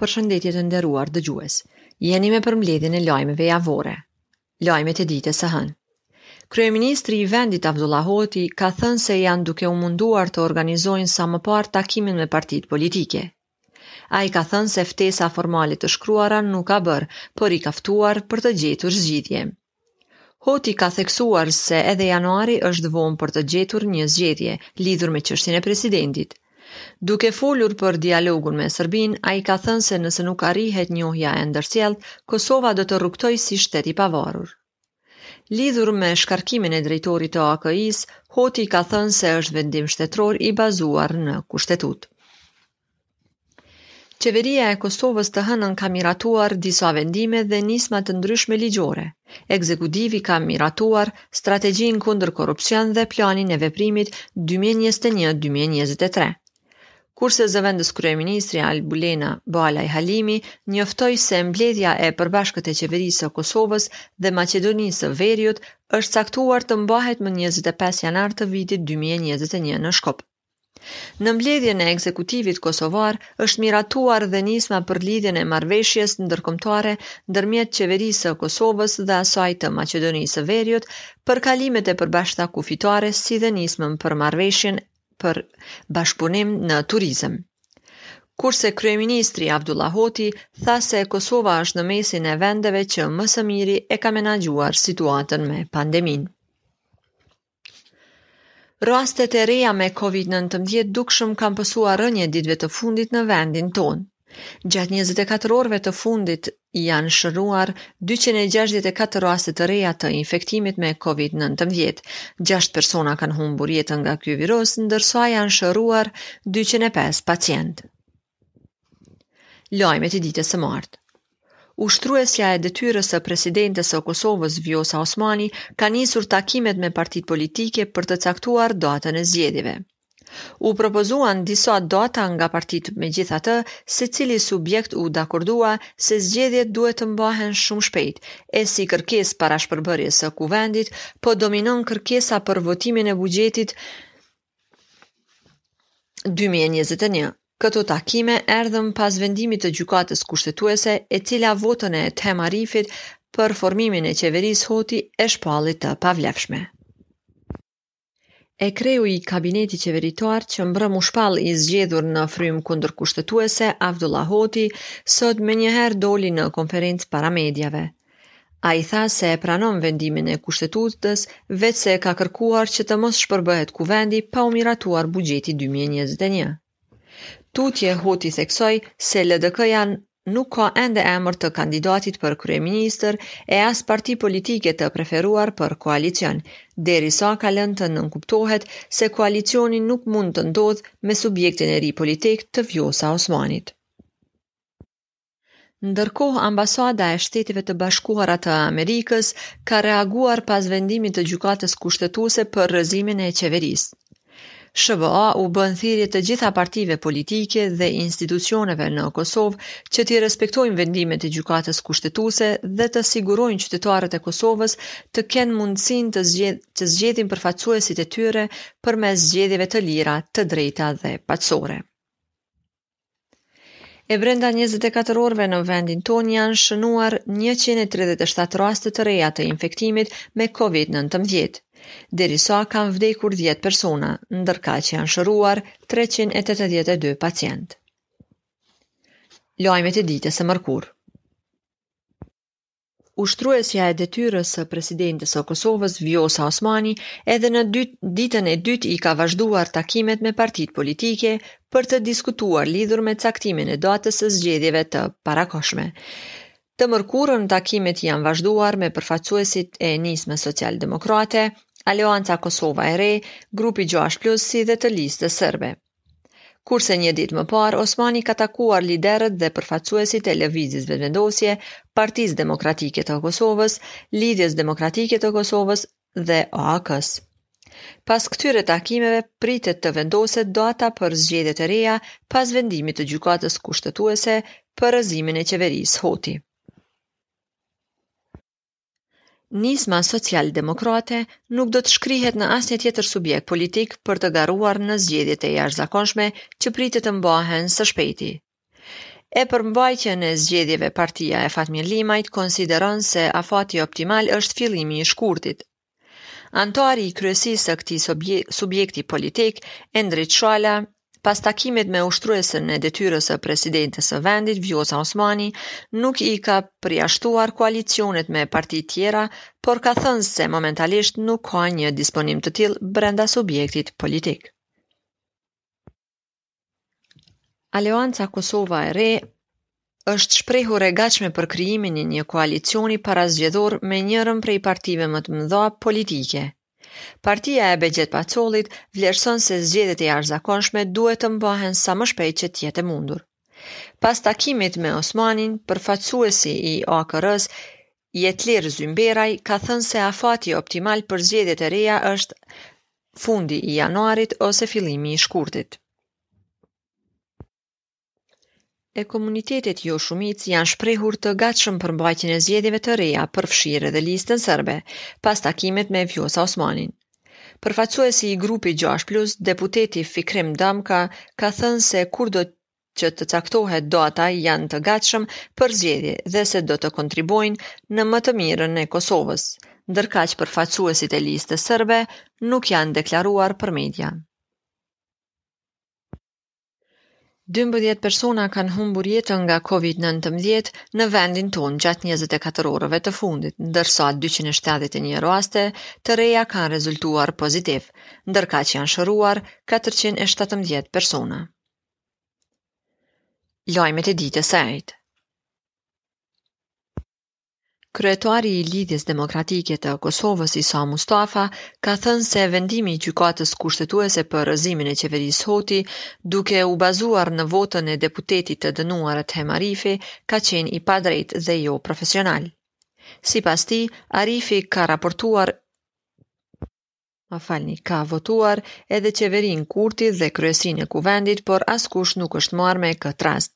Përshëndetje të nderuar dëgjues. Jeni me përmbledhjen e lajmeve javore. Lajmet e ditës së hënë. Kryeministri i vendit Avdullah Hoti ka thënë se janë duke u munduar të organizojnë sa më parë takimin me partitë politike. Ai ka thënë se ftesa formale të shkruara nuk ka bërë, por i ka ftuar për të gjetur zgjidhje. Hoti ka theksuar se edhe januari është vonë për të gjetur një zgjedhje, lidhur me çështjen e presidentit. Duke folur për dialogun me Serbinë, ai ka thënë se nëse nuk arrihet njohja e ndërsjelltë, Kosova do të rrugëtojë si shtet i pavarur. Lidhur me shkarkimin e drejtorit të AKI-së, Hoti ka thënë se është vendim shtetëror i bazuar në Kushtetutë. Qeveria e Kosovës të hënën ka miratuar disa vendime dhe nisma të ndryshme ligjore. Ekzekutivi ka miratuar Strategjinë kundër korrupsion dhe Planin e Veprimit 2021-2023. Kurse zëvendëskryeministri Albulena Balaj Halimi njoftoi se mbledhja e përbashkët e Qeverisë së Kosovës dhe Maqedonisë së Veriut është caktuar të mbahet më njëzet e pesë janar të vitit dy mijë e njëzet e një në Shkup. Në mbledhjen e ekzekutivit kosovar është miratuar dhe nisma për lidhjen e marrëveshjes ndërkombëtare ndërmjet Qeverisë së Kosovës dhe asaj të Maqedonisë së Veriut për kalimet e përbashkëta kufitare si dhe nismën për marrëveshjen për bashkëpunim në turizëm. Kurse kryeministri Avdullah Hoti tha se Kosova është në mesin e vendeve që më së miri e ka menaxhuar situatën me pandeminë. Rastet e reja me COVID-19 dukshëm kanë pësuar rënie ditëve të fundit në vendin tonë. Gjatë 24 orëve të fundit janë shëruar 264 raste të reja të infektimit me COVID-19. Gjashtë persona kanë humbur jetën nga ky virus, ndërsa janë shëruar 205 pacientë. Lajmet e ditës së martë. Ushtruesja e detyrës së presidentes së Kosovës Vjosa Osmani ka nisur takimet me partitë politike për të caktuar datën e zgjedhjeve. U propozuan disa data nga partitë megjithatë, secili subjekt u dakordua se zgjedhjet duhet të mbahen shumë shpejt, e si kërkesë para shpërbërjes së Kuvendit, po dominon kërkesa për votimin e buxhetit 2021. Këto takime erdhën pas vendimit të Gjykatës Kushtetuese, e cila votën e Etem Arifit për formimin e qeverisë Hoti e shpalli të pavlefshme. E kreu i kabinetit qeveritar që mbrëm u shpall i zgjedhur në frymë kundërkushtetuese, Avdullah Hoti, sot menjëherë doli në konferencë para mediave. Ai tha se e pranon vendimin e Kushtetueses, veçse ka kërkuar që të mos shpërbëhet kuvendi pa u miratuar buxheti 2021. Tutje, Hoti theksoi se LDK-ja nuk ka ende emër të kandidatit për kryeministër e as parti politike të preferuar për koalicion, derisa ka lënë të nënkuptohet se koalicioni nuk mund të ndodhë me subjektin e ri politik të Vjosa Osmanit. Ndërkohë, Ambasada e Shteteve të Bashkuara të Amerikës ka reaguar pas vendimit të Gjykatës Kushtetuese për rrëzimin e qeverisë. SHBA u bën thirrje të gjitha partive politike dhe institucioneve në Kosovë që t'i respektojnë vendimet e Gjykatës Kushtetuese dhe të sigurojnë qytetarët e Kosovës të kenë mundësinë të, zgjedh, të zgjedhin përfaqësuesit e tyre përmes zgjedhjeve të lira, të drejta dhe paqësore. E brenda 24 orëve në vendin tonë janë shënuar 137 raste të reja të infektimit me COVID-19. Derisa kanë vdekur 10 persona, ndërkaq janë shëruar 382 pacientë. Lajmet e ditës e mërkurë. Ushtruesja e detyrës së Presidentes së Kosovës, Vjosa Osmani, edhe në dy, ditën e dytë i ka vazhduar takimet me partitë politike për të diskutuar lidhur me caktimin e datës së zgjedhjeve të parakohshme. Të mërkurën takimet janë vazhduar me përfaqësuesit e Nismës Socialdemokrate, Aleanca Kosova e Re, Grupi 6 Plus si dhe të Listës Serbe. Kurse një ditë më parë, Osmani ka takuar liderët dhe përfaqësuesit e Lëvizjes Vetëvendosje, Partisë Demokratike të Kosovës, Lidhjes Demokratike të Kosovës dhe AAK-së. Pas këtyre takimeve pritet të vendoset data për zgjedhjet e reja pas vendimit të Gjykatës Kushtetuese për rrëzimin e qeverisë Hoti. Nisma Socialdemokrate nuk do të shkrihet në asnjë tjetër subjekt politik për të garuar në zgjedhjet e jashtëzakonshme që pritet të mbahen së shpejti. E për mbajtjen e zgjedhjeve partia e Fatmir Limajt konsideron se afati optimal është fillimi i shkurtit, Anëtari i kryesisë së këtij subjekti politik, Endrit Shala, pas takimit me ushtruesen e detyrës së presidentes së vendit, Vjosa Osmani, nuk i ka përjashtuar koalicionet me partitë tjera, por ka thënë se momentalisht nuk ka një disponim të tillë brenda subjektit politik. Aleanca Kosova e Re është shprehur e gatshme për krijimin e një koalicioni parazgjedhor me njërën prej partive më të mëdha politike. Partia e Behxhet Pacollit vlerëson se zgjedhjet e jashtëzakonshme duhet të mbahen sa më shpejt që të jetë e mundur. Pas takimit me Osmanin, përfaqësuesi i AKR-s, Jetlir Zymberaj ka thënë se afati optimal për zgjedhjet e reja është Fundi i janarit ose fillimi i shkurtit. e komunitetit joshumicë janë shprehur të gatshëm për mbajtjen e zgjedhjeve të reja, përfshirë edhe listën serbe, pas takimit me Vjosa Osmanin. Përfaqësuesi i grupit 6 Plus, deputeti Fikrim Damka, ka thënë se kurdo që të caktohet do ata janë të gatshëm për zgjedhje dhe se do të kontribuojnë në më të mirën e Kosovës, ndërkaq përfaqësuesit e Listës Serbe nuk janë deklaruar për media. 12 persona kanë humbur jetën nga COVID-19 në vendin tonë gjatë 24 orëve të fundit, ndërsa 271 raste të reja kanë rezultuar pozitive, ndërkaq janë shëruar 417 persona. Lajmet e ditës së enjte. Kryetari i Lidhjes Demokratike të Kosovës, Isa Mustafa, ka thënë se vendimi i Gjykatës Kushtetuese për rrëzimin e qeverisë Hoti, duke u bazuar në votën e deputetit të dënuar Etem Arifi, ka qenë i padrejtë dhe joprofesional. Sipas tij, Arifi ka raportuar Më falni, ka votuar edhe qeverinë Kurti dhe kryesinë e kuvendit, por askush nuk është marrë me këtë rast.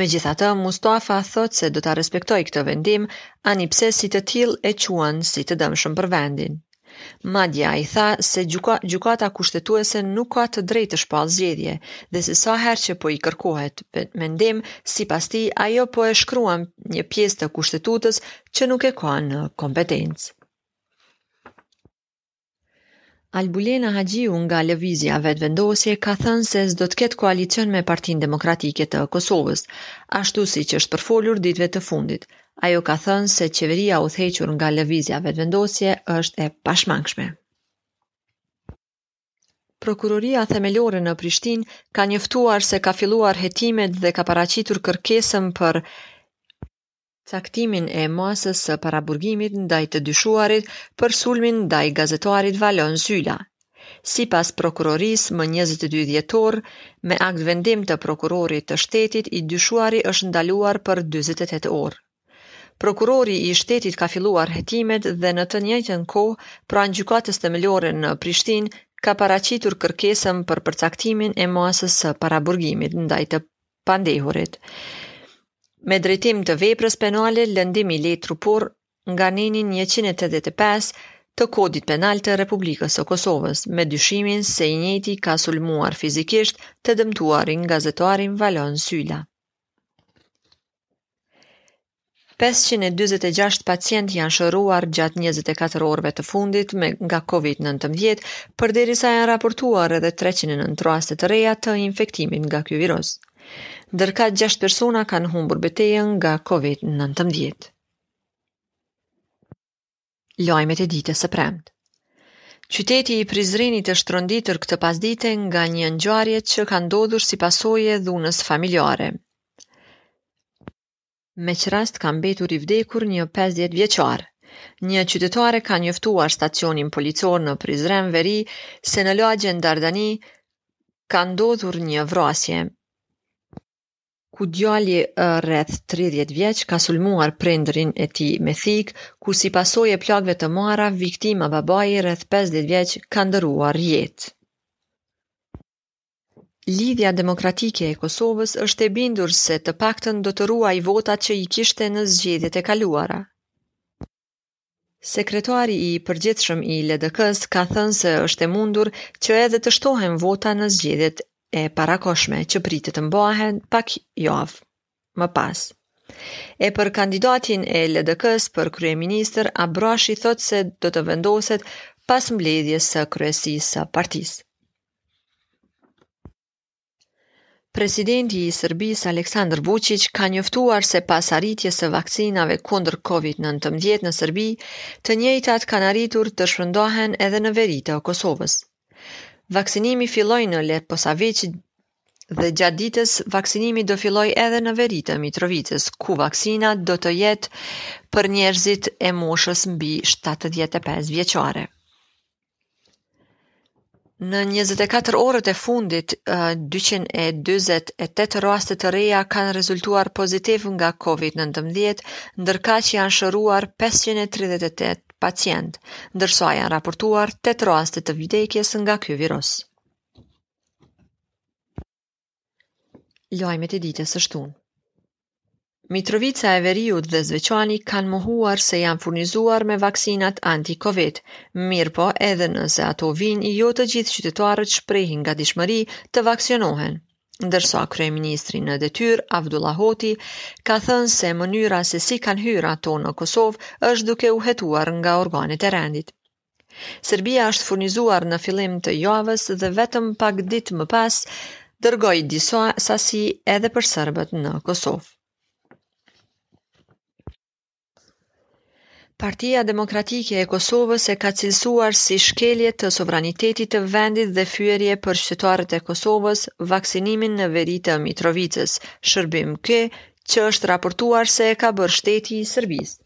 Megjithatë, Mustafa thotë se do ta respektojë këtë vendim, ani pse si të tillë e quan si të dëmshëm për vendin. Madje ai tha se gjyka, gjykata kushtetuese nuk ka të drejtë të shpallë zgjedhje dhe se sa herë që po i kërkohet mendim, sipas tij, ajo po e shkruan një pjesë të kushtetutës që nuk e ka në kompetencë. Albulena Haxhiu nga Lëvizja Vetëvendosje ka thënë se s'do të ketë koalicion me Partinë Demokratike të Kosovës, ashtu siç është përfolur ditëve të fundit. Ajo ka thënë se qeveria e udhëhequr nga Lëvizja Vetëvendosje është e pashmangshme. Prokuroria Themelore në Prishtinë ka njoftuar se ka filluar hetimet dhe ka paraqitur kërkesën për caktimin e masës së paraburgimit ndaj të dyshuarit për sulmin ndaj gazetarit Valon Syla. Sipas prokurorisë, më 22 dhjetor, me akt vendim të prokurorit të shtetit, i dyshuari është ndaluar për 48 orë. Prokurori i shtetit ka filluar hetimet dhe në të njëjtën kohë, pranë Gjykatës Themelore në Prishtinë, ka paraqitur kërkesën për përcaktimin e masës së paraburgimit ndaj të pandehurit, me drejtim të veprës penale, lëndim i lehtë trupor nga neni 185 të kodit penal të Republikës së Kosovës, me dyshimin se i njëjti ka sulmuar fizikisht të dëmtuarin gazetarin Valon Syla. Pesëqind e dyzet e gjashtë pacientë janë shëruar gjatë njëzet e katër orëve të fundit nga Covid nëntëmbëdhjetë, përderisa janë raportuar edhe treqind e nëntë raste të reja të infektimit nga ky virus. Ndërkaq gjashtë persona kanë humbur betejën nga Covid nëntëmbëdhjetë. Lajmet e ditës së premte. Qyteti i Prizrenit është tronditur këtë pasdite nga një ngjarje që ka ndodhur si pasojë e dhunës familjare. Me ç'rast ka mbetur i vdekur një pesëdhjetë vjeçar. Një qytetare ka njoftuar stacionin policor në Prizren Veri se në lagjen Dardani ka ndodhur një vrasje ku djali rreth 30 vjeç ka sulmuar prindërin e tij me thikë, ku si pasojë e plagëve të marra, viktima babai rreth 50 vjeç ka ndërruar jetë. Lidhja Demokratike e Kosovës është e bindur se të paktën do të ruajë votat që i kishte në zgjedhjet e kaluara. Sekretari i përgjithshëm i LDK-së ka thënë se është e mundur që edhe të shtohen vota në zgjedhjet e parakohshme që pritet të mbahen pak javë. Më pas. E për kandidatin e LDK-së për kryeministër, Abrashi thotë se do të vendoset pas mbledhjes së kryesisë së partisë. Presidenti i Serbisë Aleksandar Vuçiq ka njoftuar se pas arritjes së vaksinave kundër COVID-19 në Serbi, të njëjtat kanë arritur të shpërndahen edhe në veri të Kosovës. Vaksinimi filloi në Leposaviq dhe gjatë ditës vaksinimi do fillojë edhe në veri të Mitrovicës, ku vaksina do të jetë për njerëzit e moshës mbi 75 vjeçare. Në 24 orët e fundit, 248 raste të reja kanë rezultuar pozitive nga COVID-19, ndërkaq janë shëruar 538 pacientë, ndërsa janë raportuar 8 raste të vdekjes nga ky virus. Lajmet e ditës së shtunë. Mitrovica e Veriut dhe Zveçani kanë mohuar se janë furnizuar me vaksinat anti-Covid, mirëpo edhe nëse ato vijnë, jo të gjithë qytetarët shprehin gatishmëri të vaksinohen. Ndërsa kryeministri në detyrë, Avdullah Hoti, ka thënë se mënyra se si kanë hyrë ato në Kosovë është duke u hetuar nga organet e rendit. Serbia është furnizuar në fillim të javës dhe vetëm pak ditë më pas dërgoi disa sasi edhe për serbët në Kosovë. Partia Demokratike e Kosovës e ka cilësuar si shkelje të sovranitetit të vendit dhe fyerje për qytetarët e Kosovës vaksinimin në veri të Mitrovicës, shërbim ky që është raportuar se e ka bërë shteti i Serbisë.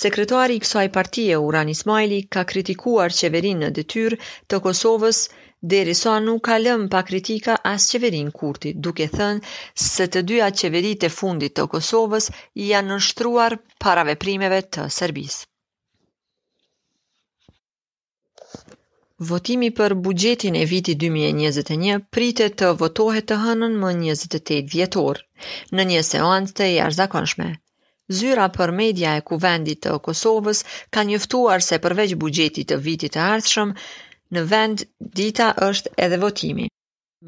Sekretari i kësaj partie, Uran Ismaili, ka kritikuar qeverinë në detyrë të Kosovës derisa nuk ka lënë pa kritika as qeverinë Kurti, duke thënë se të dyja qeveritë e fundit të Kosovës janë nënshtruar para veprimeve të Serbisë. Votimi për buxhetin e vitit 2021 pritet të votohet të hënën më 28 dhjetor, në një seancë të jashtëzakonshme. Zyra për media e Kuvendit të Kosovës ka njoftuar se përveç buxhetit të vitit të ardhshëm, në rend dite është edhe votimi.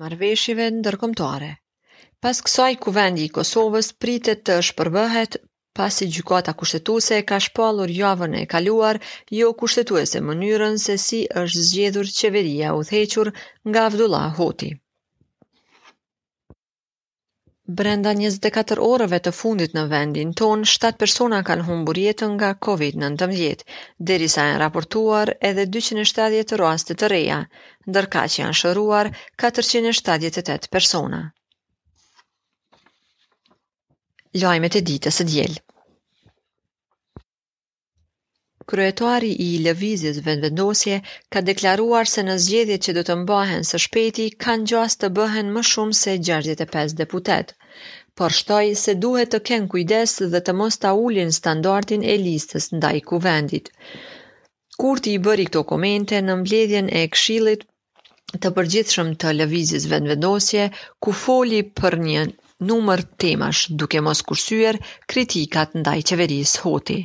marrëveshjeve ndërkombëtare. Pas kësaj Kuvendi i Kosovës pritet të shpërbëhet pasi Gjykata Kushtetuese ka shpallur javën e kaluar jo kushtetuese mënyrën se si është zgjedhur qeveria e udhëhequr nga Avdullah Hoti. Brenda njëzet e katër orëve të fundit në vendin tonë, shtatë persona kanë humbur jetën nga COVID-19, derisa janë raportuar edhe 270 raste të reja, ndërkaq janë shëruar 478 persona. Lajmet e ditës së diel. Kryetari i Lëvizjes Vetëvendosje ka deklaruar se në zgjedhjet që do të mbahen së shpejti kanë gjasë të bëhen më shumë se 65 deputetë, por shtoi se duhet të kenë kujdes dhe të mos ta ulin standardin e listës ndaj Kuvendit. Kurti i bëri këto komente në mbledhjen e Këshillit të përgjithshëm të lëvizjes vetëvendosje, ku foli për një numër temash, duke mos kursyer kritikat ndaj qeverisë Hoti.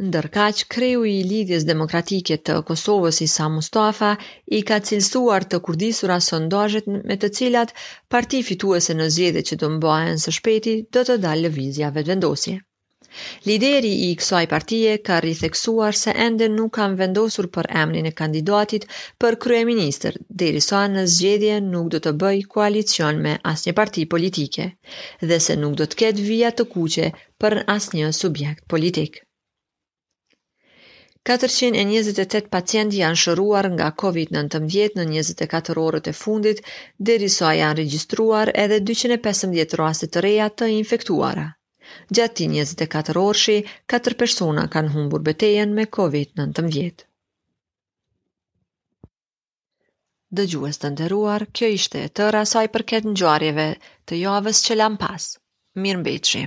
Ndërkaq, kreu i Lidhjes Demokratike të Kosovës Isa Mustafa i ka cilësuar të kurdisura sondazhet me të cilat parti fituese në zgjedhjet që do mbahen së shpejti do të dalë lëvizja vetëvendosje. Lideri i kësaj partie ka ritheksuar se ende nuk kanë vendosur për emrin e kandidatit për kryeministër, derisa në zgjedhje nuk do të bëjë koalicion me asnjë parti politike dhe se nuk do të ketë vija të kuqe për asnjë subjekt politik. Katërqind e njëzet e tetë pacientë janë shëruar nga Covid nëntëmbëdhjetë në njëzet e katër orët e fundit, derisa janë regjistruar edhe dyqind e pesëmbëdhjetë raste të reja të infektuara. Gjatë këtij njëzet e katër orëshi, katër persona kanë humbur betejën me Covid nëntëmbëdhjetë. Dëgjues të nderuar, kjo ishte e tëra sa i përket ngjarjeve të javës që lamë pas. Mirëmbetshi.